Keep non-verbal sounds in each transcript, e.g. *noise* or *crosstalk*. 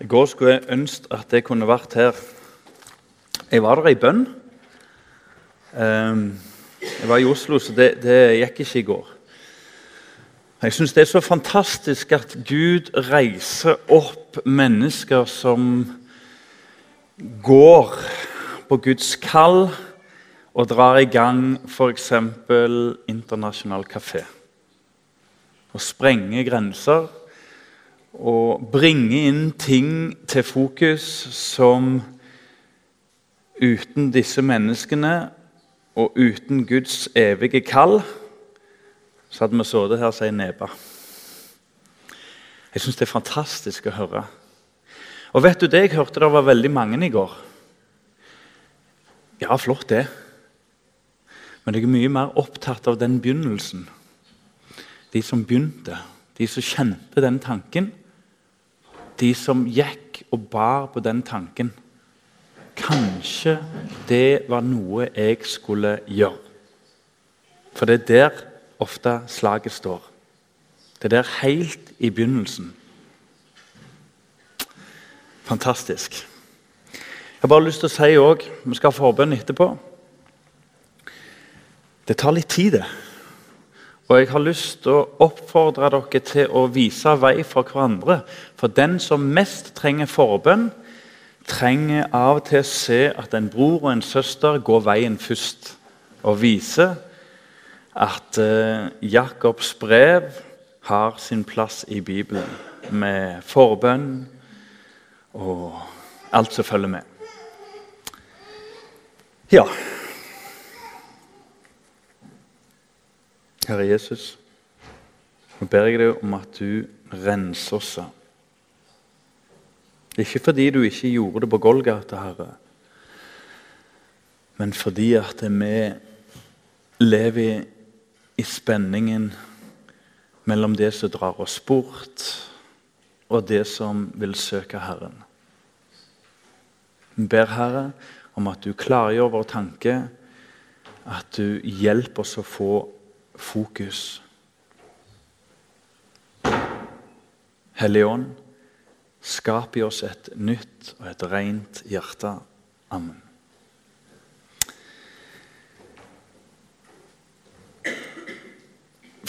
I går skulle jeg ønske at jeg kunne vært her. Jeg var der i bønn. Ehm, jeg var i Oslo, så det, det gikk ikke i går. Jeg syns det er så fantastisk at Gud reiser opp mennesker som går på Guds kall og drar i gang f.eks. internasjonal kafé. Og sprenger grenser og bringe inn ting til fokus som uten disse menneskene og uten Guds evige kall, så hadde vi sittet her og ei nebe. Jeg syns det er fantastisk å høre. Og vet du det jeg hørte det var veldig mange i går? Ja, flott, det. Men jeg er mye mer opptatt av den begynnelsen. De som begynte, de som kjente den tanken de som gikk og bar på den tanken. Kanskje det var noe jeg skulle gjøre. For det er der ofte slaget står. Det er der helt i begynnelsen. Fantastisk. Jeg har bare lyst til å si òg Vi skal ha forbønn etterpå. Det tar litt tid, det. Og jeg har lyst til å oppfordre dere til å vise vei for hverandre. For den som mest trenger forbønn, trenger av og til å se at en bror og en søster går veien først. Og viser at uh, Jakobs brev har sin plass i Bibelen. Med forbønn og alt som følger med. Ja. Herre Jesus, nå ber jeg deg om at du renser oss. Ikke fordi du ikke gjorde det på Golgata, Herre, men fordi at vi lever i spenningen mellom det som drar oss bort, og det som vil søke Herren. Vi ber Herre om at du klargjør vår tanke, at du hjelper oss å få fokus. Hellige Ånd, skap i oss et nytt og et rent hjerte. Amen.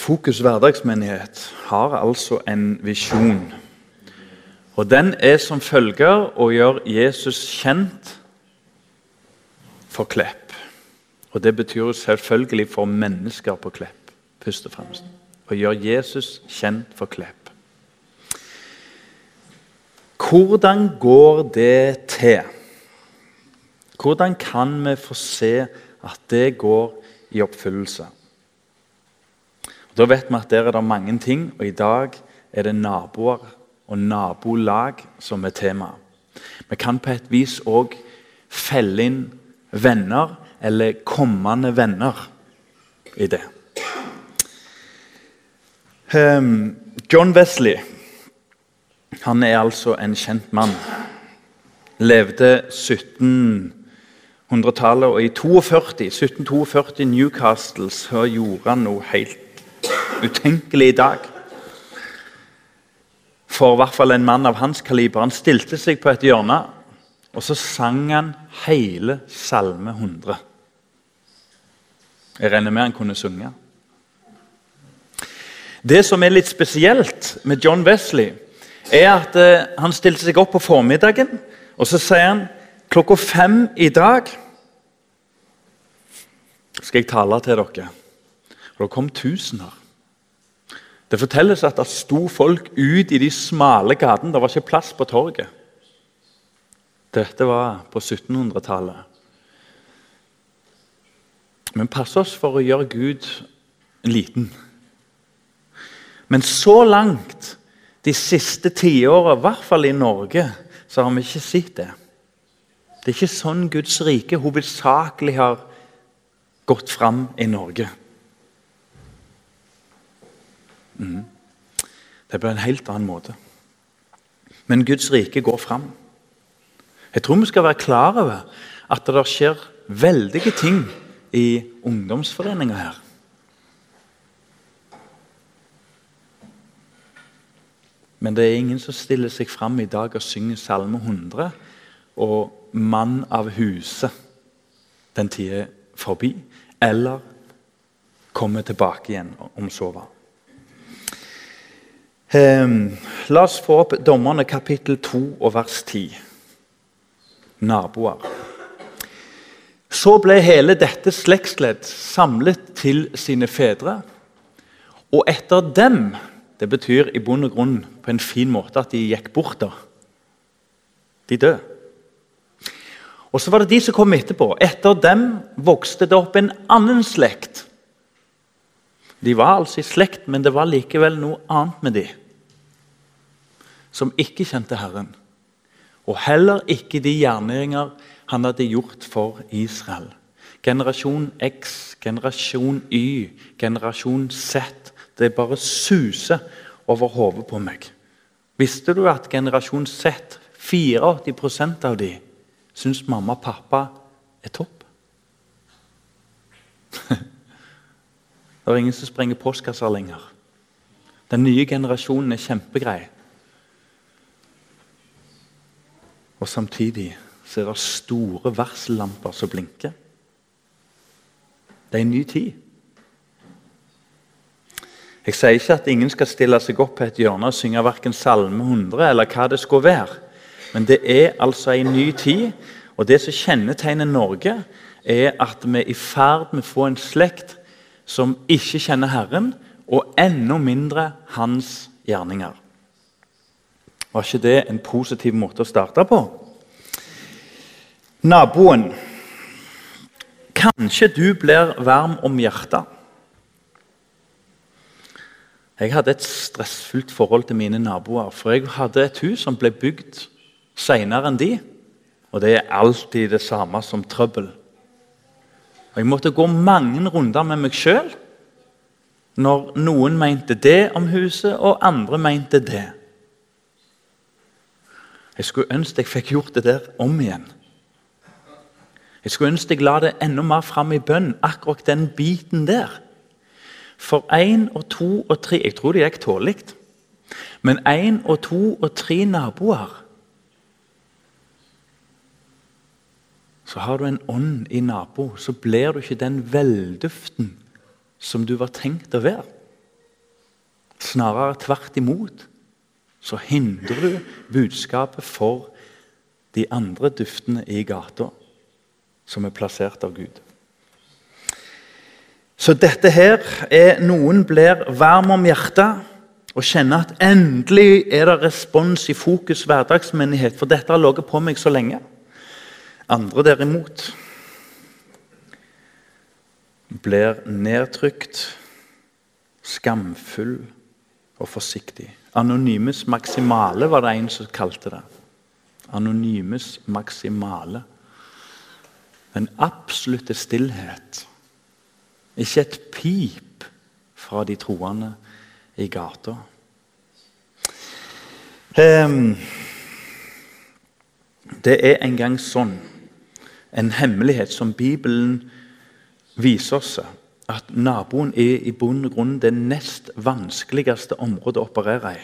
Fokus hverdagsmenighet har altså en visjon. Og Den er som følger å gjøre Jesus kjent for Klepp. Og Det betyr selvfølgelig for mennesker på Klepp først og fremst. Og gjøre Jesus kjent for Klepp. Hvordan går det til? Hvordan kan vi få se at det går i oppfyllelse? Da vet vi at der er det mange ting, og i dag er det naboer og nabolag som er tema. Vi kan på et vis òg felle inn venner eller kommende venner i det. Ehm, John Wesley han er altså en kjent mann. Levde 1700-tallet, og i 42, 1742 Newcastle så gjorde han noe helt utenkelig i dag. For i hvert fall en mann av hans kaliber. Han stilte seg på et hjørne, og så sang han hele Salme 100. Jeg regner med han kunne synge. Det som er litt spesielt med John Wesley, er at eh, han stilte seg opp på formiddagen og så sier han klokka fem i dag skal jeg tale til dere. Og det kom tusener. Det fortelles at det sto folk ut i de smale gatene. Det var ikke plass på torget. Dette var på 1700-tallet. Men pass oss for å gjøre Gud liten. Men så langt de siste tiåra, i hvert fall i Norge, så har vi ikke sett det. Det er ikke sånn Guds rike hovedsakelig har gått fram i Norge. Mm. Det er på en helt annen måte. Men Guds rike går fram. Jeg tror vi skal være klar over at det skjer veldige ting i ungdomsforeninger her. Men det er ingen som stiller seg fram i dag og synger Salme 100 og 'Mann av huset'. Den tida er forbi. Eller kommer tilbake igjen, om så var. Um, la oss få opp Dommerne kapittel 2 og vers 10. Naboer. Så ble hele dette slektsledd samlet til sine fedre. Og etter dem Det betyr i bunn og grunn på en fin måte at de gikk bort. da. De døde. Og så var det de som kom etterpå. Etter dem vokste det opp en annen slekt. De var altså i slekt, men det var likevel noe annet med de som ikke kjente Herren. Og heller ikke de gjerninger han hadde gjort for Israel. Generasjon X, generasjon Y, generasjon Z. Det bare suser over hodet på meg. Visste du at generasjon Z, 84% av de, syns mamma og pappa er topp? *laughs* det er ingen som sprenger postkasser lenger. Den nye generasjonen er kjempegrei. Og samtidig så er det store varsellamper som blinker. Det er en ny tid. Jeg sier ikke at ingen skal stille seg opp på et hjørne og synge verken Salme 100 eller hva det skulle være. Men det er altså en ny tid, og det som kjennetegner Norge, er at vi er i ferd med å få en slekt som ikke kjenner Herren, og enda mindre Hans gjerninger. Var ikke det en positiv måte å starte på? Naboen. Kanskje du blir varm om hjertet. Jeg hadde et stressfullt forhold til mine naboer. For jeg hadde et hus som ble bygd seinere enn de. Og det er alltid det samme som trøbbel. Og Jeg måtte gå mange runder med meg sjøl når noen mente det om huset, og andre mente det. Jeg skulle ønske jeg fikk gjort det der om igjen. Jeg skulle ønske jeg la det enda mer fram i bønn, akkurat den biten der. For én og to og tre Jeg tror det gikk tålelig. Men én og to og tre naboer Så har du en ånd i nabo, så blir du ikke den velduften som du var tenkt å være. Snarere tvert imot så hindrer du budskapet for de andre duftene i gata som er plassert av Gud. Så dette her er Noen blir varm om hjertet og kjenner at endelig er det respons i fokus hverdagsmenighet, for dette har ligget på meg så lenge. Andre derimot blir nedtrykt, skamfull og forsiktig. Anonymes maksimale var det en som kalte det. Anonymes maksimale. Den absolutte stillhet. Ikke et pip fra de troende i gata. Det er en gang sånn, en hemmelighet som Bibelen viser oss, at naboen er i bunn og grunn det nest vanskeligste området å operere i.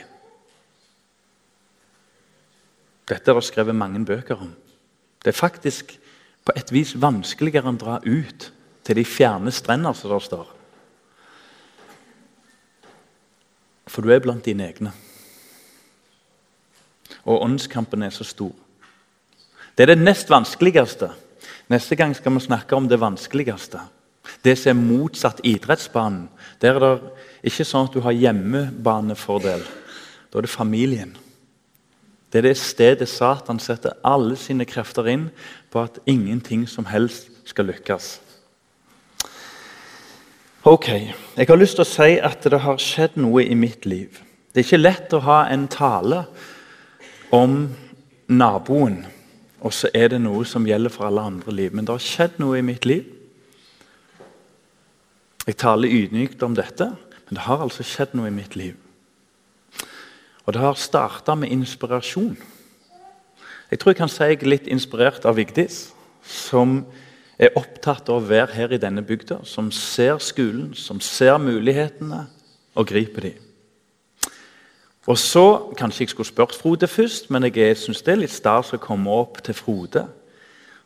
Dette er det skrevet mange bøker om. Det er faktisk på et vis vanskeligere enn å dra ut til de fjerne strender, som det står. For du er blant dine egne. Og åndskampen er så stor. Det er det nest vanskeligste. Neste gang skal vi snakke om det vanskeligste. Det som er motsatt idrettsbanen. Der er det ikke sånn at du har hjemmebanefordel. Da er det familien. Det er det stedet Satan setter alle sine krefter inn på at ingenting som helst skal lykkes. Ok, Jeg har lyst til å si at det har skjedd noe i mitt liv. Det er ikke lett å ha en tale om naboen, og så er det noe som gjelder for alle andre liv. Men det har skjedd noe i mitt liv. Jeg taler ydmykt om dette, men det har altså skjedd noe i mitt liv. Og det har starta med inspirasjon. Jeg tror jeg kan si jeg er litt inspirert av Vigdis, som er opptatt av å være her i denne bygda. Som ser skolen, som ser mulighetene og griper dem. Og så, Kanskje jeg skulle spurt Frode først, men jeg syns det er litt stas å komme opp til Frode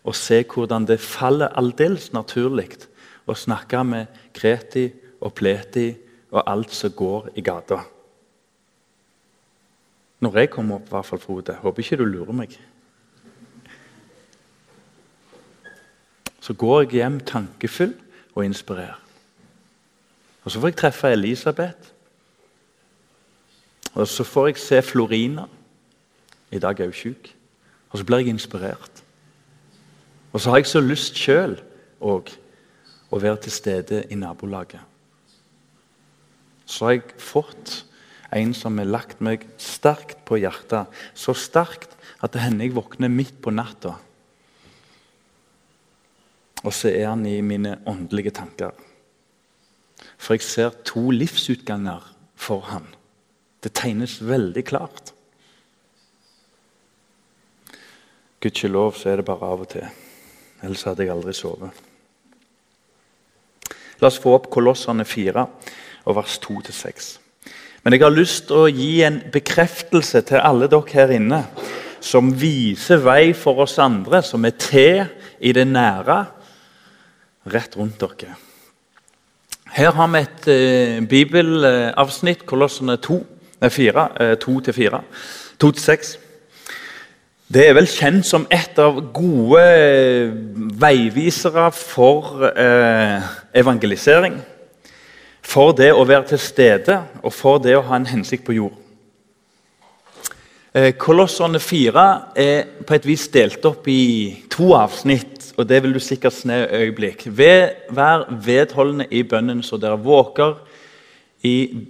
og se hvordan det faller aldeles naturlig å snakke med Kreti og Pleti og alt som går i gata. Når jeg kommer opp, i hvert fall, Frode. Håper ikke du lurer meg. Så går jeg hjem tankefull og inspirert. Og Så får jeg treffe Elisabeth. Og så får jeg se Florina. I dag er hun syk. Og så blir jeg inspirert. Og så har jeg så lyst sjøl òg å være til stede i nabolaget. Så har jeg fått en som har lagt meg sterkt på hjertet. Så sterkt at det hender jeg våkner midt på natta. Og så er han i mine åndelige tanker. For jeg ser to livsutganger for han. Det tegnes veldig klart. Gudskjelov så er det bare av og til. Ellers hadde jeg aldri sovet. La oss få opp Kolossene 4, og vers 2-6. Men jeg har lyst til å gi en bekreftelse til alle dere her inne som viser vei for oss andre, som er til i det nære, rett rundt dere. Her har vi et eh, bibelavsnitt, Kolossene 2, nei, 4, eh, 2-4. 2-6. Det er vel kjent som et av gode veivisere for eh, evangelisering. For det å være til stede og for det å ha en hensikt på jord. Eh, Kolossene 4 er på et vis delt opp i to avsnitt. og Det vil du sikkert sne øyeblikk. Vær vedholdende i bønnen så dere våker i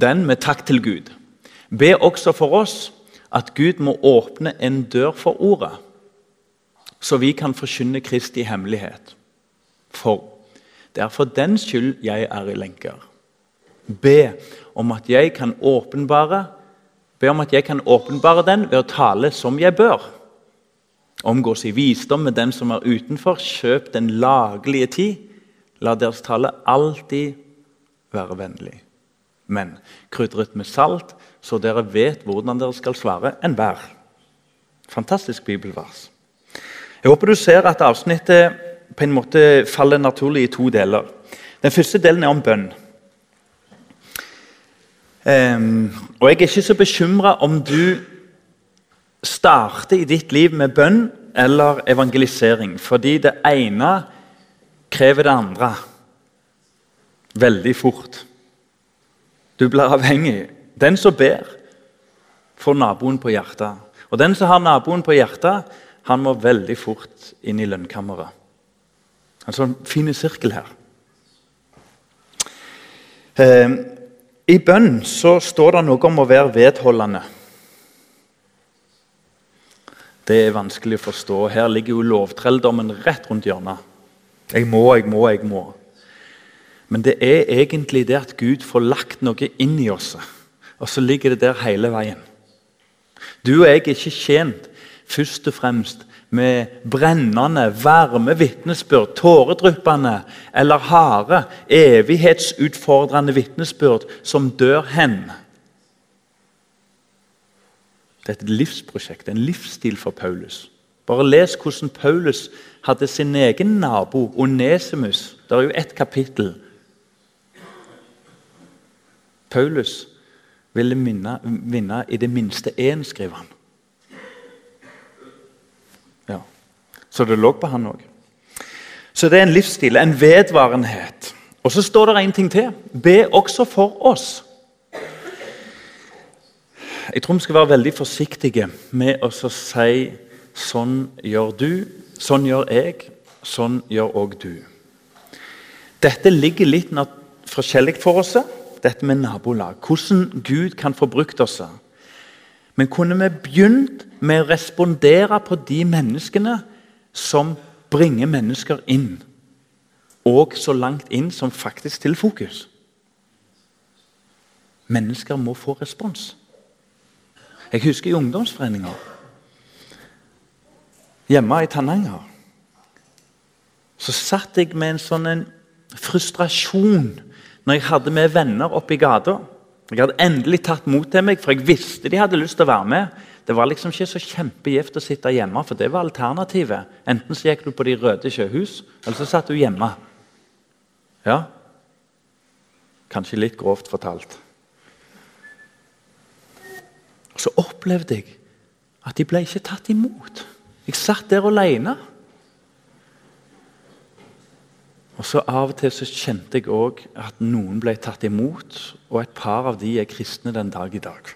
den med takk til Gud. Be også for oss at Gud må åpne en dør for ordet, så vi kan forkynne Kristi hemmelighet. For det er for den skyld jeg er i lenker. Be om at jeg kan åpenbare Be om at jeg kan åpenbare den ved å tale som jeg bør. Omgås i visdom med den som er utenfor. Kjøp den laglige tid. La deres tale alltid være vennlig. Men krydret med salt, så dere vet hvordan dere skal svare enhver. Fantastisk bibelvers. Jeg håper du ser at avsnittet på en måte faller naturlig i to deler. Den første delen er om bønn. Um, og Jeg er ikke så bekymra om du starter i ditt liv med bønn eller evangelisering, fordi det ene krever det andre veldig fort. Du blir avhengig den som ber, får naboen på hjertet. Og den som har naboen på hjertet, han må veldig fort inn i lønnkammeret. En sånn fin sirkel her. Eh, I bønn så står det noe om å være vedholdende. Det er vanskelig å forstå. Her ligger jo lovtrelldommen rett rundt hjørnet. Jeg må, jeg må, jeg må. Men det er egentlig det at Gud får lagt noe inn i oss. Og så ligger det der hele veien. Du og jeg er ikke tjent først og fremst med brennende, varme vitnesbyrd, tåredryppende eller harde, evighetsutfordrende vitnesbyrd som dør hen. Det er et livsprosjekt, en livsstil for Paulus. Bare les hvordan Paulus hadde sin egen nabo, Onesimus. Det er jo ett kapittel. Paulus ville vinne i det minste én, skriver han. Så det lå på han òg. Så det er en livsstil, en vedvarenhet. Og så står det en ting til. Be også for oss. Jeg tror vi skal være veldig forsiktige med å si 'sånn gjør du', 'sånn gjør jeg', 'sånn gjør òg du'. Dette ligger litt forskjellig for oss dette med nabolag. Hvordan Gud kan få brukt oss. Men kunne vi begynt med å respondere på de menneskene som bringer mennesker inn? Og så langt inn som faktisk til fokus. Mennesker må få respons. Jeg husker i ungdomsforeninger hjemme i Tananger. Så satt jeg med en sånn en frustrasjon når jeg hadde med venner oppe i gata Jeg hadde endelig tatt mot til meg, for jeg visste de hadde lyst til å være med. Det var liksom ikke så kjempegift å sitte hjemme, for det var alternativet. Enten så gikk du på De røde sjøhus, eller så satt du hjemme. Ja, Kanskje litt grovt fortalt. Og Så opplevde jeg at de ble ikke tatt imot. Jeg satt der alene. Og så Av og til så kjente jeg òg at noen ble tatt imot, og et par av de er kristne den dag i dag.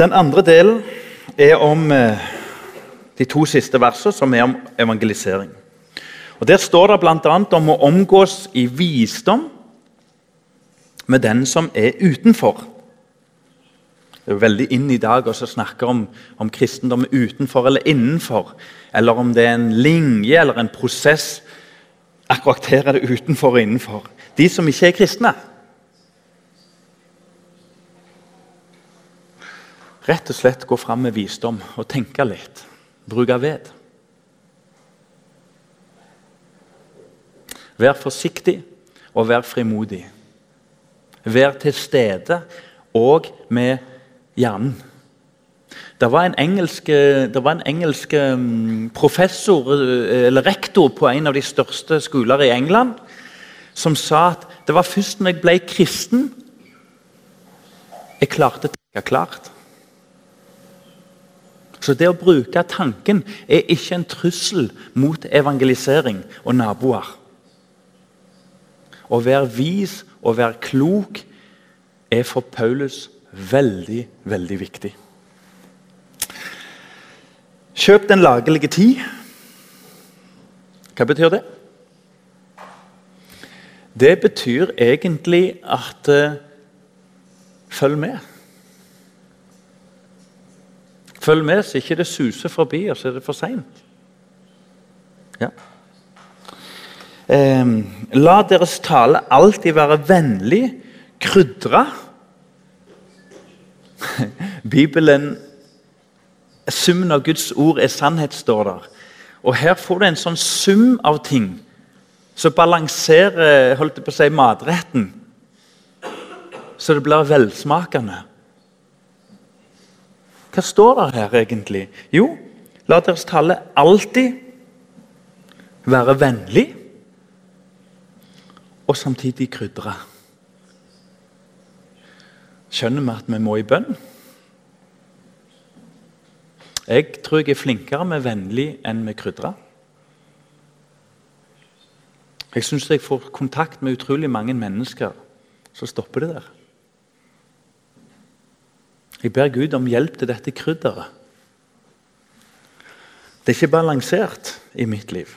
Den andre delen er om eh, de to siste versene, som er om evangelisering. Og Der står det bl.a. om å omgås i visdom med den som er utenfor. Det er veldig inn i dag å snakke om, om kristendom utenfor eller innenfor. Eller om det er en linje eller en prosess. Akkurat her er det utenfor og innenfor. De som ikke er kristne. Rett og slett gå fram med visdom og tenke litt. Bruke ved. Vær forsiktig og vær frimodig. Vær til stede og med hjernen. Det var en engelsk, det var en engelsk mm, professor eh, eller rektor på en av de største skoler i England som sa at det var først når jeg ble kristen, jeg klarte å tenke klart. Så det å bruke tanken er ikke en trussel mot evangelisering og naboer. Å være vis og være klok er for Paulus veldig, veldig viktig. Kjøp den lagelige tid. Hva betyr det? Det betyr egentlig at uh, Følg med. Følg med så ikke det suser forbi, og så er det for seint. Ja. Eh, la deres tale alltid være vennlig, krydra. *laughs* Bibelen Summen av Guds ord er sannhet, står der. Og Her får du en sånn sum av ting som balanserer holdt jeg på å si, matretten, så det blir velsmakende. Hva står der her egentlig? Jo, la deres tale alltid være vennlig og samtidig krydre. Skjønner vi at vi må i bønn? Jeg tror jeg er flinkere med vennlig enn med krydre. Jeg syns jeg får kontakt med utrolig mange mennesker. Så stopper det der. Jeg ber Gud om hjelp til dette krydderet. Det er ikke balansert i mitt liv.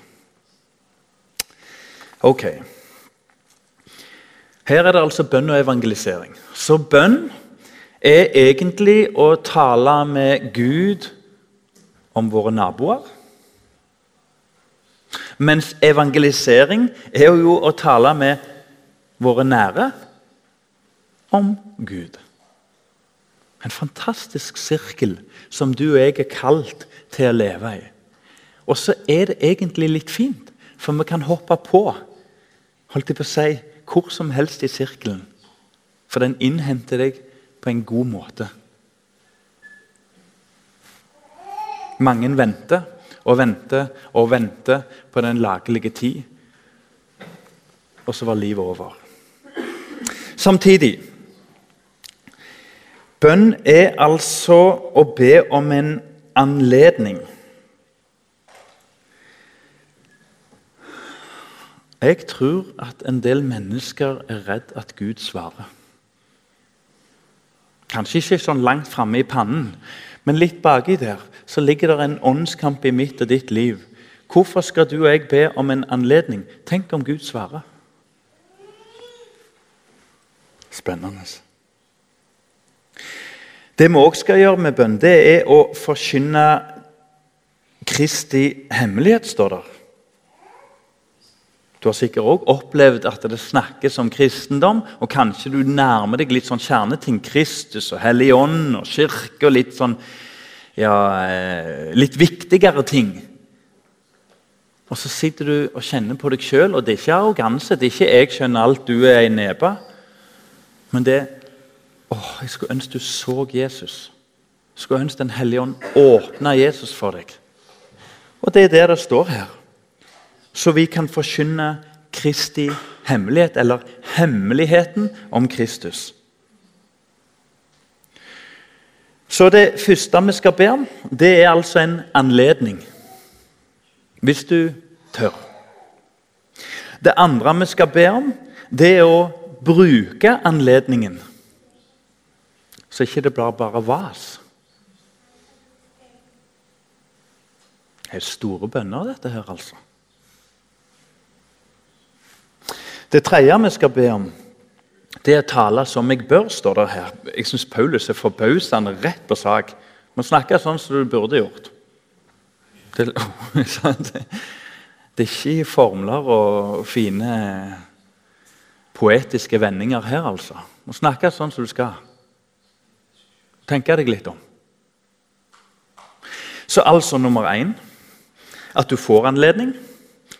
Ok. Her er det altså bønn og evangelisering. Så bønn er egentlig å tale med Gud om våre naboer. Mens evangelisering er jo å tale med våre nære om Gud. En fantastisk sirkel som du og jeg er kalt til å leve i. Og så er det egentlig litt fint, for vi kan hoppe på holdt jeg på å si, hvor som helst i sirkelen. For den innhenter deg på en god måte. Mange venter og venter og venter på den lagelige tid. Og så var livet over. Samtidig Bønn er altså å be om en anledning. Jeg tror at en del mennesker er redd at Gud svarer. Kanskje ikke sånn langt framme i pannen, men litt baki der så ligger det en åndskamp i mitt og ditt liv. Hvorfor skal du og jeg be om en anledning? Tenk om Gud svarer. Spennende. Det vi òg skal gjøre med bønn, det er å forkynne Kristi hemmelighet, står der. Du har sikkert òg opplevd at det snakkes om kristendom, og kanskje du nærmer deg litt sånn kjerneting. Kristus og Hellig Ånd og kirke og litt sånn ja, eh, litt viktigere ting. Og så sitter du og kjenner på deg sjøl, og det er ikke arroganse. Det er ikke 'jeg skjønner alt, du er ei nebe'. Men det åh, Jeg skulle ønske du så Jesus. Jeg skulle ønske Den hellige ånd åpna Jesus for deg. Og det er det det står her. Så vi kan forkynne Kristi hemmelighet, eller hemmeligheten om Kristus. Så det første vi skal be om, det er altså en anledning. Hvis du tør. Det andre vi skal be om, det er å bruke anledningen. Så ikke det blir bare vas. Det er store bønner, dette her, altså. Det tredje vi skal be om, det er tale som jeg bør, står det her. Jeg syns Paulus er forbausende rett på sak. Man snakker sånn som du burde gjort. Det, *laughs* det er ikke formler og fine poetiske vendinger her, altså. Man snakker sånn som du skal. Tenke deg litt om. Så altså nummer én at du får anledning.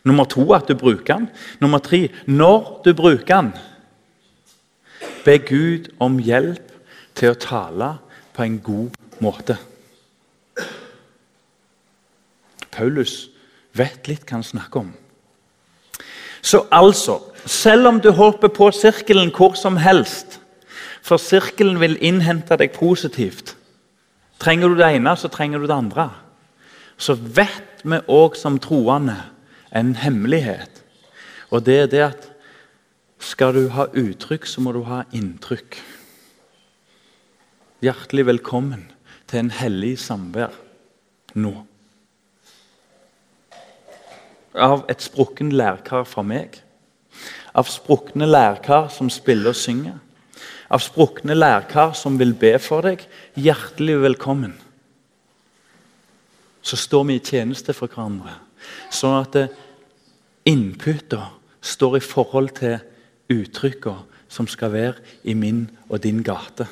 Nummer to at du bruker den. Nummer tre når du bruker den. Be Gud om hjelp til å tale på en god måte. Paulus vet litt hva han snakker om. Så altså, selv om du hopper på sirkelen hvor som helst, for sirkelen vil innhente deg positivt Trenger du det ene, så trenger du det andre. Så vet vi òg som troende en hemmelighet. Og det er det at skal du ha uttrykk, så må du ha inntrykk. Hjertelig velkommen til en hellig samvær nå. Av et sprukken lærkar fra meg. Av sprukne lærkar som spiller og synger. Av sprukne lærkar som vil be for deg. Hjertelig velkommen. Så står vi i tjeneste for hverandre, sånn at inputa står i forhold til uttrykka som skal være i min og din gate.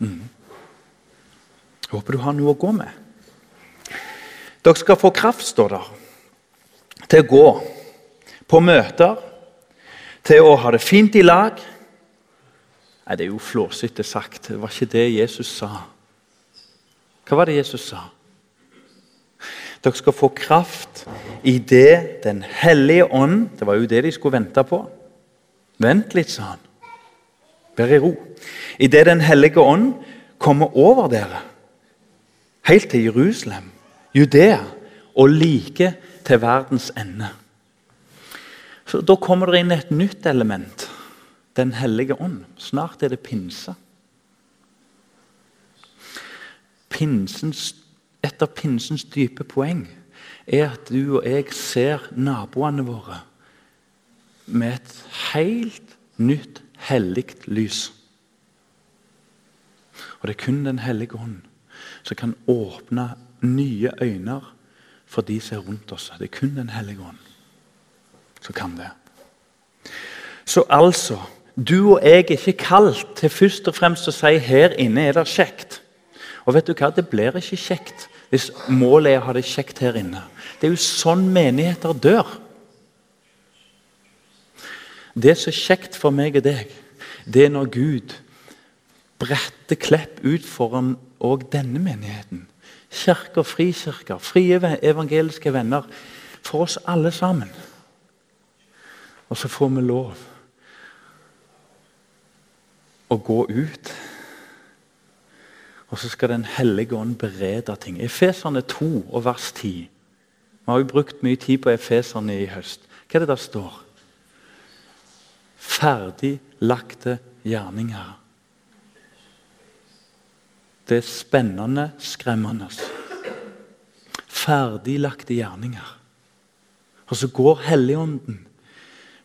Mm. Jeg håper du har noe å gå med. Dere skal få kraft, står der, til å gå på møter, til å ha det fint i lag. Nei, Det er jo flåsete sagt. Det var ikke det Jesus sa. Hva var det Jesus sa? Dere skal få kraft i det Den hellige ånd Det var jo det de skulle vente på. Vent litt, sa han. Vær i ro. I det Den hellige ånd kommer over dere, helt til Jerusalem, Judea og like til verdens ende. Så Da kommer det inn et nytt element. Den hellige ånd. Snart er det pinse. Pinsens et av pinsens dype poeng er at du og jeg ser naboene våre med et helt nytt, hellig lys. Og Det er kun Den hellige ånd som kan åpne nye øyne for de som er rundt oss. Det er kun Den hellige ånd som kan det. Så altså Du og jeg er ikke kalt til først og fremst å si her inne er det kjekt. Og vet du hva? Det blir ikke kjekt hvis målet er å ha det kjekt her inne. Det er jo sånn menigheter dør. Det som er kjekt for meg og deg, det er når Gud bretter Klepp ut foran òg denne menigheten. Kirker, frikirker, frie evangeliske venner. For oss alle sammen. Og så får vi lov å gå ut og så skal Den hellige ånd berede ting. Efeserne 2 og vers 10. Vi har jo brukt mye tid på Efeserne i høst. Hva er det der står? Ferdiglagte gjerninger. Det er spennende, skremmende. Ferdiglagte gjerninger. Og så går Helligånden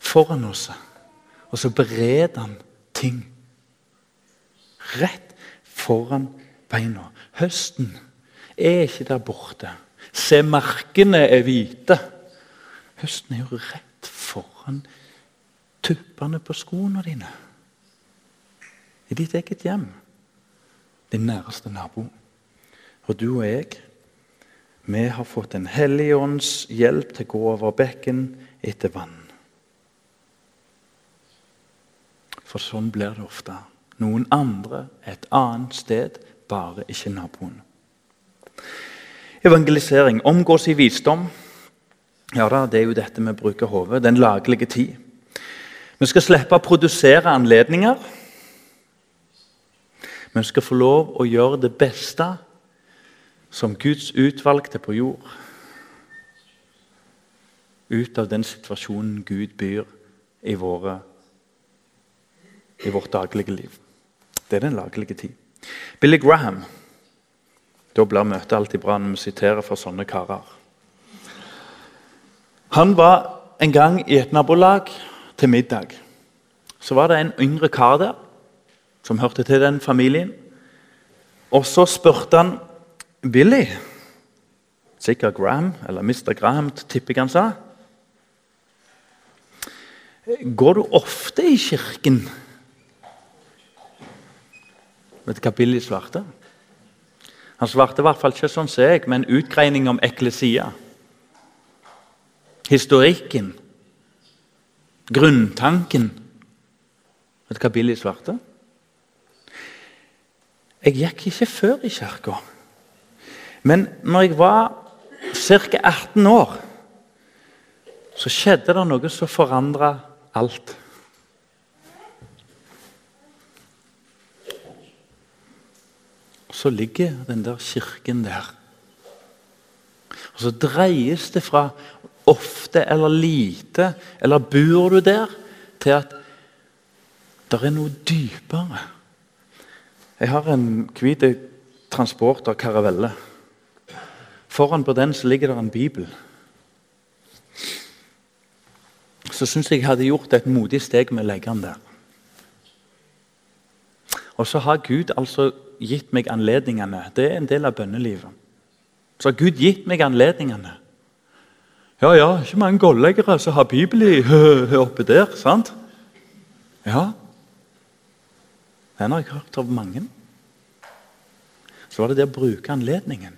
foran oss, og så bereder han ting. Rett foran beina. Høsten er ikke der borte. Se, markene er hvite. Høsten er jo rett foran tuppene på skoene dine. I ditt eget hjem. Din næreste nabo. Og du og jeg, Vi har fått en hellige ånds hjelp til å gå over bekken etter vann. For sånn blir det ofte. Noen andre et annet sted, bare ikke naboen. Evangelisering. Omgås i visdom. Ja da, Det er jo dette med å bruke hodet. Den laglige tid. Vi skal slippe å produsere anledninger. Vi skal få lov å gjøre det beste som Guds utvalgte på jord. Ut av den situasjonen Gud byr i, våre, i vårt daglige liv. Det er den laglige tid. Billy Graham Da blir møtet alltid bra når vi siterer fra sånne karer. Han var en gang i et nabolag til middag. Så var det en yngre kar der som hørte til den familien. Og så spurte han Billy Sikkert Graham, eller Mr. Graham, tipper jeg han sa. Går du ofte i kirken? Vet du hva Billy svarte? Han svarte i hvert fall ikke sånn som jeg, en utgreining om eklesia. Historikken. Grunntanken. Vet du hva Billy svarte? Jeg gikk ikke før i kirka. Men når jeg var ca. 18 år, så skjedde det noe som forandra alt. Så ligger den der kirken der. Og Så dreies det fra ofte eller lite, eller bor du der, til at det er noe dypere. Jeg har en hvit transporter karavelle. Foran på den så ligger det en bibel. Så syns jeg jeg hadde gjort et modig steg med å legge den der. Og så har Gud altså gitt meg anledningene. Det er en del av bønnelivet. Så har Gud gitt meg anledningene. Ja, ja, ikke mange golleggere som har Bibel i *laughs* oppe der, sant? Ja. Den har jeg hørt av mange. Så var det det å bruke anledningen.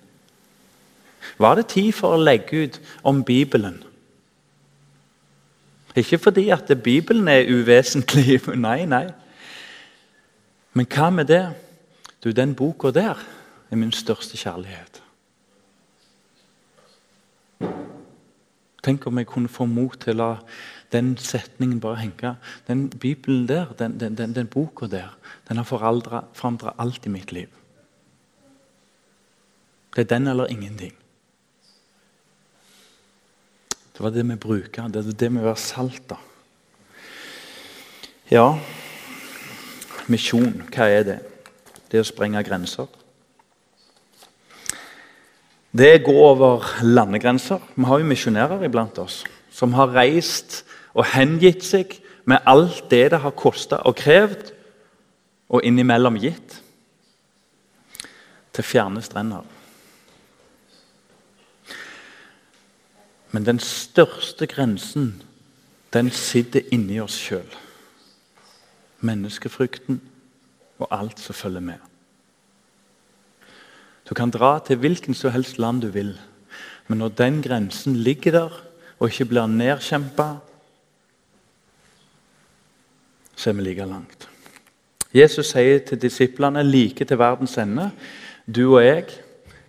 Var det tid for å legge ut om Bibelen? Ikke fordi at Bibelen er uvesentlig. *laughs* Nei, nei. Men hva med det? Du, Den boka der er min største kjærlighet. Tenk om jeg kunne få mot til å la den setningen bare henge. Den Bibelen der, den, den, den, den boka der, den har forandra alt i mitt liv. Det er den eller ingenting. Det var det vi bruker. Det er det vi er salt. av. Ja, misjon, hva er det? Det å sprenge grenser. Det er å gå over landegrenser. Vi har jo misjonærer iblant oss som har reist og hengitt seg med alt det det har kosta og krevd, og innimellom gitt, til fjerne strender. Men den største grensen, den sitter inni oss sjøl. Menneskefrykten og alt som følger med. Du kan dra til hvilken som helst land du vil, men når den grensen ligger der og ikke blir nedkjempa, så er vi like langt. Jesus sier til disiplene like til verdens ende du og jeg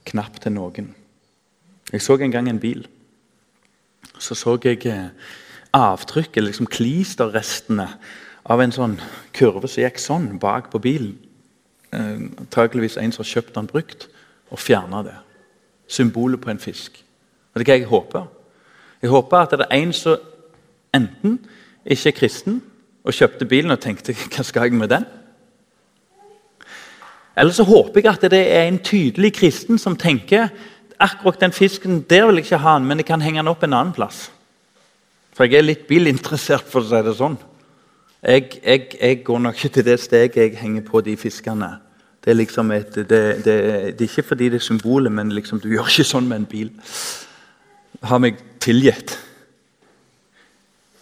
knapt til noen. Jeg så en gang en bil så så jeg eh, avtrykket, liksom klisterrestene, av en sånn kurve som gikk sånn bak på bilen. Eh, antakeligvis en som har kjøpt den brukt, og fjerna det. Symbolet på en fisk. Og det er hva jeg håper. Jeg håper at det er en som enten ikke er kristen og kjøpte bilen og tenkte 'hva skal jeg med den'? Eller så håper jeg at det er en tydelig kristen som tenker akkurat den fisken der vil jeg ikke ha den, men jeg kan henge den opp en annen plass. For jeg er litt bilinteressert, for å si det sånn. Jeg, jeg, jeg går nok ikke til det steget jeg henger på de fiskene. Det er liksom et, det, det, det er ikke fordi det er symbolet, men liksom, du gjør ikke sånn med en bil. Har meg tilgitt.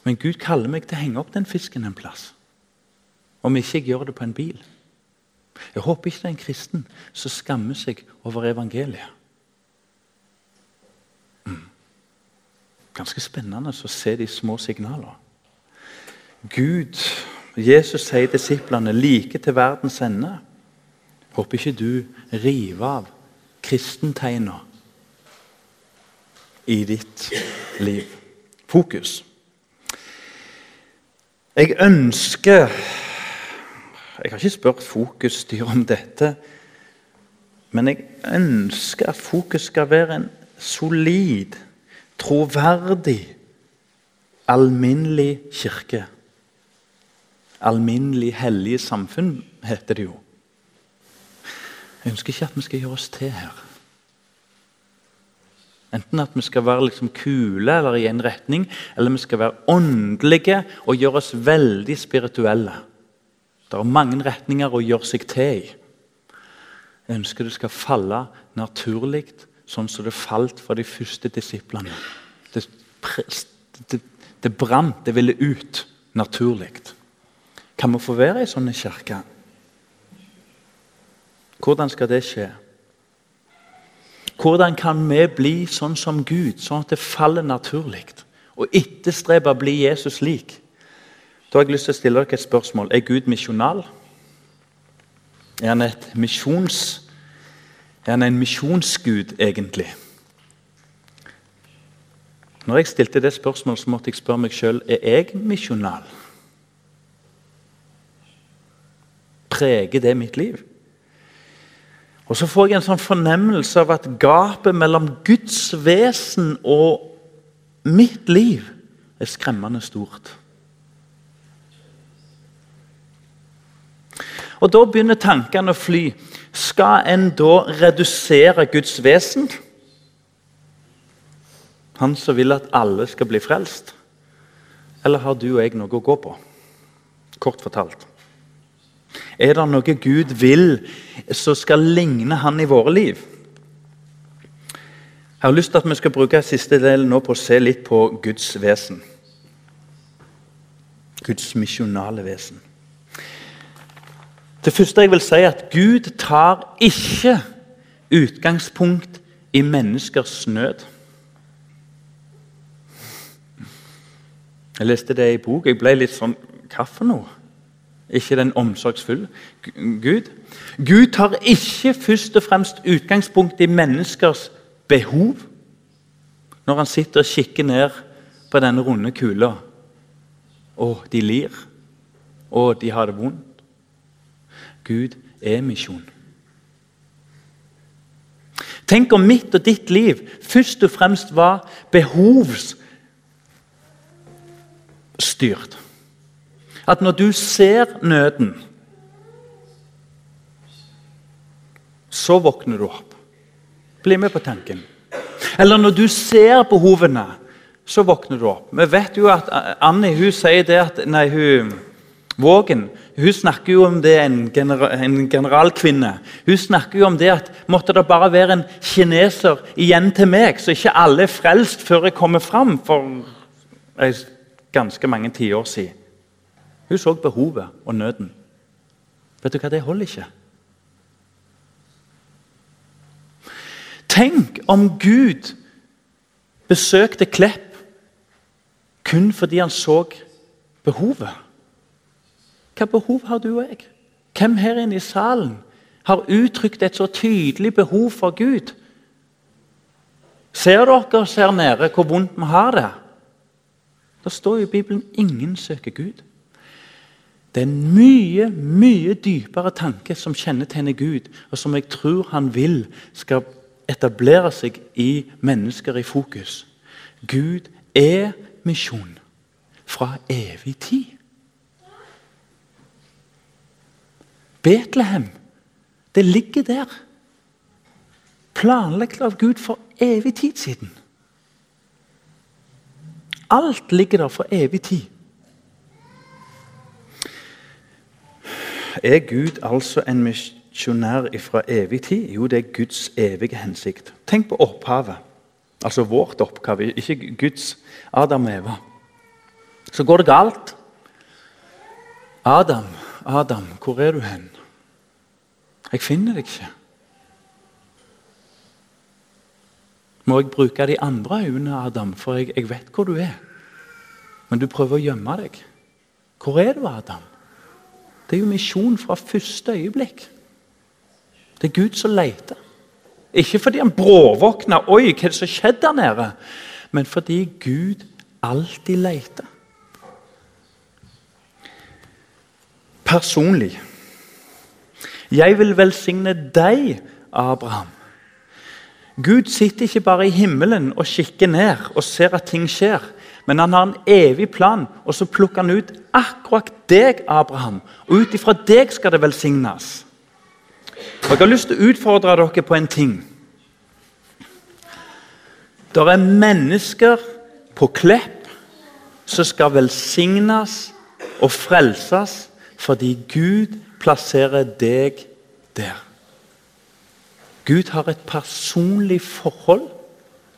Men Gud kaller meg til å henge opp den fisken en plass. Om ikke jeg gjør det på en bil. Jeg håper ikke det er en kristen som skammer seg over evangeliet. Ganske spennende å se de små signalene. Gud, Jesus sier disiplene like til verdens ende. Håper ikke du river av kristentegner i ditt liv. Fokus. Jeg ønsker Jeg har ikke spurt Fokusstyret om dette. Men jeg ønsker at Fokus skal være en solid, troverdig, alminnelig kirke. Alminnelig hellige samfunn, heter det jo. Jeg ønsker ikke at vi skal gjøre oss til her. Enten at vi skal være liksom kule eller i en retning, eller vi skal være åndelige og gjøre oss veldig spirituelle. Det er mange retninger å gjøre seg til i. Jeg ønsker det skal falle naturlig, sånn som det falt for de første disiplene. Det, det, det brant, det ville ut naturlig. Kan vi få være i sånne kirker? Hvordan skal det skje? Hvordan kan vi bli sånn som Gud, sånn at det faller naturlig? Og etterstrebe å bli Jesus lik? Da har jeg lyst til å stille dere et spørsmål. Er Gud misjonal? Er han, misjons, er han en misjonsgud, egentlig? Når jeg stilte det spørsmålet, så måtte jeg spørre meg sjøl er jeg misjonal. Preger det mitt liv? Og Så får jeg en sånn fornemmelse av at gapet mellom Guds vesen og mitt liv er skremmende stort. Og Da begynner tankene å fly. Skal en da redusere Guds vesen? Han som vil at alle skal bli frelst? Eller har du og jeg noe å gå på? Kort fortalt. Er det noe Gud vil som skal ligne Han i våre liv? Jeg har lyst til at vi skal bruke siste del nå på å se litt på Guds vesen. Guds misjonale vesen. Det første jeg vil si, er at Gud tar ikke utgangspunkt i menneskers nød. Jeg leste det i bok. Jeg ble litt sånn Hva for noe? Ikke den omsorgsfulle Gud. Gud tar ikke først og fremst utgangspunkt i menneskers behov når han sitter og kikker ned på denne runde kula. Å, de lir. Å, de har det vondt. Gud er misjon. Tenk om mitt og ditt liv først og fremst var behovsstyrt. At når du ser nøden, så våkner du opp. Bli med på tanken. Eller når du ser behovene, så våkner du opp. Vi vet jo at Annie hun sier det at Nei, hun Vågen hun snakker jo om det en, genera, en generalkvinne. Hun snakker jo om det at måtte det bare være en kineser igjen til meg, så ikke alle er frelst før jeg kommer fram for ganske mange tiår siden. Hun så behovet og nøden. Vet du hva, det holder ikke. Tenk om Gud besøkte Klepp kun fordi han så behovet. Hva behov har du og jeg? Hvem her inne i salen har uttrykt et så tydelig behov for Gud? Ser dere her nede hvor vondt vi har det? Det står i Bibelen 'ingen søker Gud'. Det er en mye, mye dypere tanke som kjennetegner Gud, og som jeg tror han vil skal etablere seg i mennesker i fokus. Gud er misjon fra evig tid. Betlehem, det ligger der. Planlagt av Gud for evig tid siden. Alt ligger der for evig tid. Er Gud altså en misjonær fra evig tid? Jo, det er Guds evige hensikt. Tenk på opphavet. Altså vårt oppgave, ikke Guds. Adam og Eva. Så går det galt. Adam, Adam, hvor er du hen? Jeg finner deg ikke. må jeg bruke de andre øynene, Adam, for jeg, jeg vet hvor du er. Men du prøver å gjemme deg. Hvor er du, Adam? Det er jo misjon fra første øyeblikk. Det er Gud som leter. Ikke fordi han bråvåkna Oi, hva er det som skjedde der nede? Men fordi Gud alltid leter. Personlig. Jeg vil velsigne deg, Abraham. Gud sitter ikke bare i himmelen og kikker ned og ser at ting skjer. Men han har en evig plan, og så plukker han ut akkurat deg, Abraham. Og ut ifra deg skal det velsignes. Og Jeg har lyst til å utfordre dere på en ting. Det er mennesker på Klepp som skal velsignes og frelses fordi Gud plasserer deg der. Gud har et personlig forhold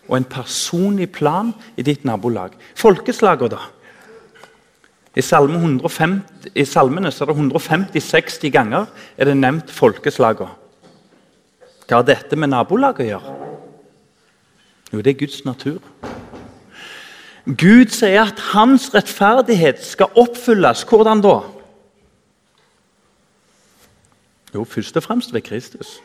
og en personlig plan i ditt nabolag. Folkeslagene, da? I, salme 150, I salmene så er det 150-60 ganger er det nevnt folkeslagene. Hva har dette med nabolaget å gjøre? Jo, det er Guds natur. Gud sier at hans rettferdighet skal oppfylles. Hvordan da? Jo, først og fremst ved Kristus.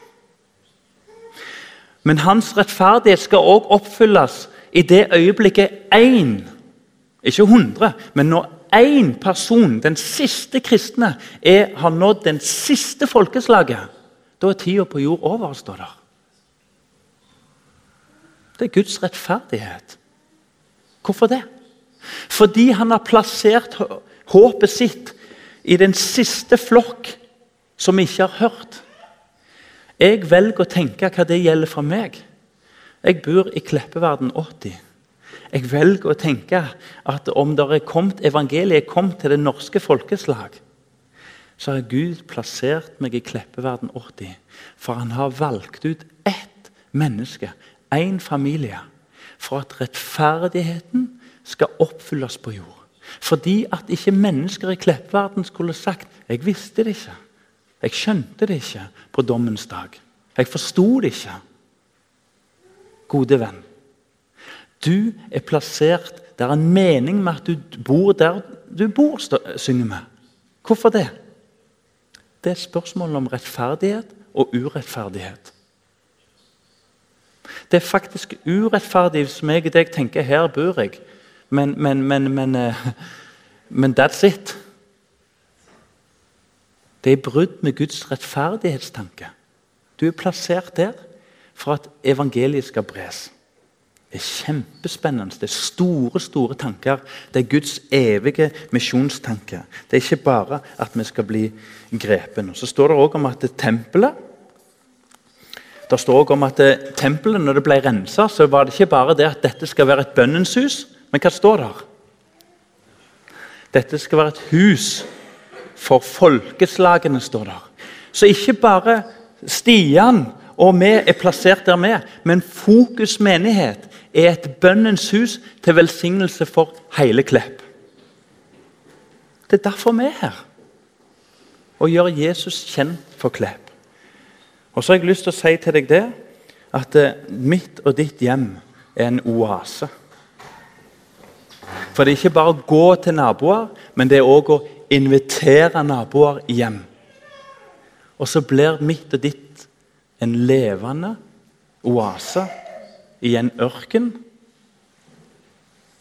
Men hans rettferdighet skal også oppfylles i det øyeblikket én, ikke 100, men når én person, den siste kristne, er, har nådd den siste folkeslaget, da er tida på jord over, står der. Det er Guds rettferdighet. Hvorfor det? Fordi han har plassert håpet sitt i den siste flokk som ikke har hørt. Jeg velger å tenke hva det gjelder for meg. Jeg bor i Kleppeverden 80. Jeg velger å tenke at om det er kommet, evangeliet kommet til det norske folkeslag, så har Gud plassert meg i Kleppeverden 80. For han har valgt ut ett menneske, én familie, for at rettferdigheten skal oppfylles på jord. Fordi at ikke mennesker i Kleppeverden skulle sagt 'Jeg visste det ikke'. Jeg skjønte det ikke på dommens dag. Jeg forsto det ikke. Gode venn, du er plassert Det er en mening med at du bor der du bor, synger vi. Hvorfor det? Det er et spørsmål om rettferdighet og urettferdighet. Det er faktisk urettferdig hvis jeg og deg tenker her bor jeg, men, men, men, men, eh, *laughs* that's it. Det er brudd med Guds rettferdighetstanke. Du er plassert der for at evangeliet skal bres. Det er kjempespennende. Det er store store tanker. Det er Guds evige misjonstanke. Det er ikke bare at vi skal bli grepen. Så står det også om at tempelet det står også om at tempelet, når det ble rensa, så var det ikke bare det at dette skal være et bønnens hus. Men hva står der? Dette skal være et hus for folkeslagene, står der. Så ikke bare Stian og vi er plassert der vi men Fokus menighet er et bønnens hus til velsignelse for hele Klepp. Det er derfor vi er her. Å gjøre Jesus kjent for Klepp. Og så har jeg lyst til å si til deg det at eh, mitt og ditt hjem er en oase. For det er ikke bare å gå til naboer, men det er òg å invitere naboer hjem. Og så blir mitt og ditt en levende oase i en ørken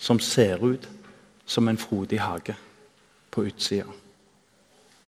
som ser ut som en frodig hage på utsida.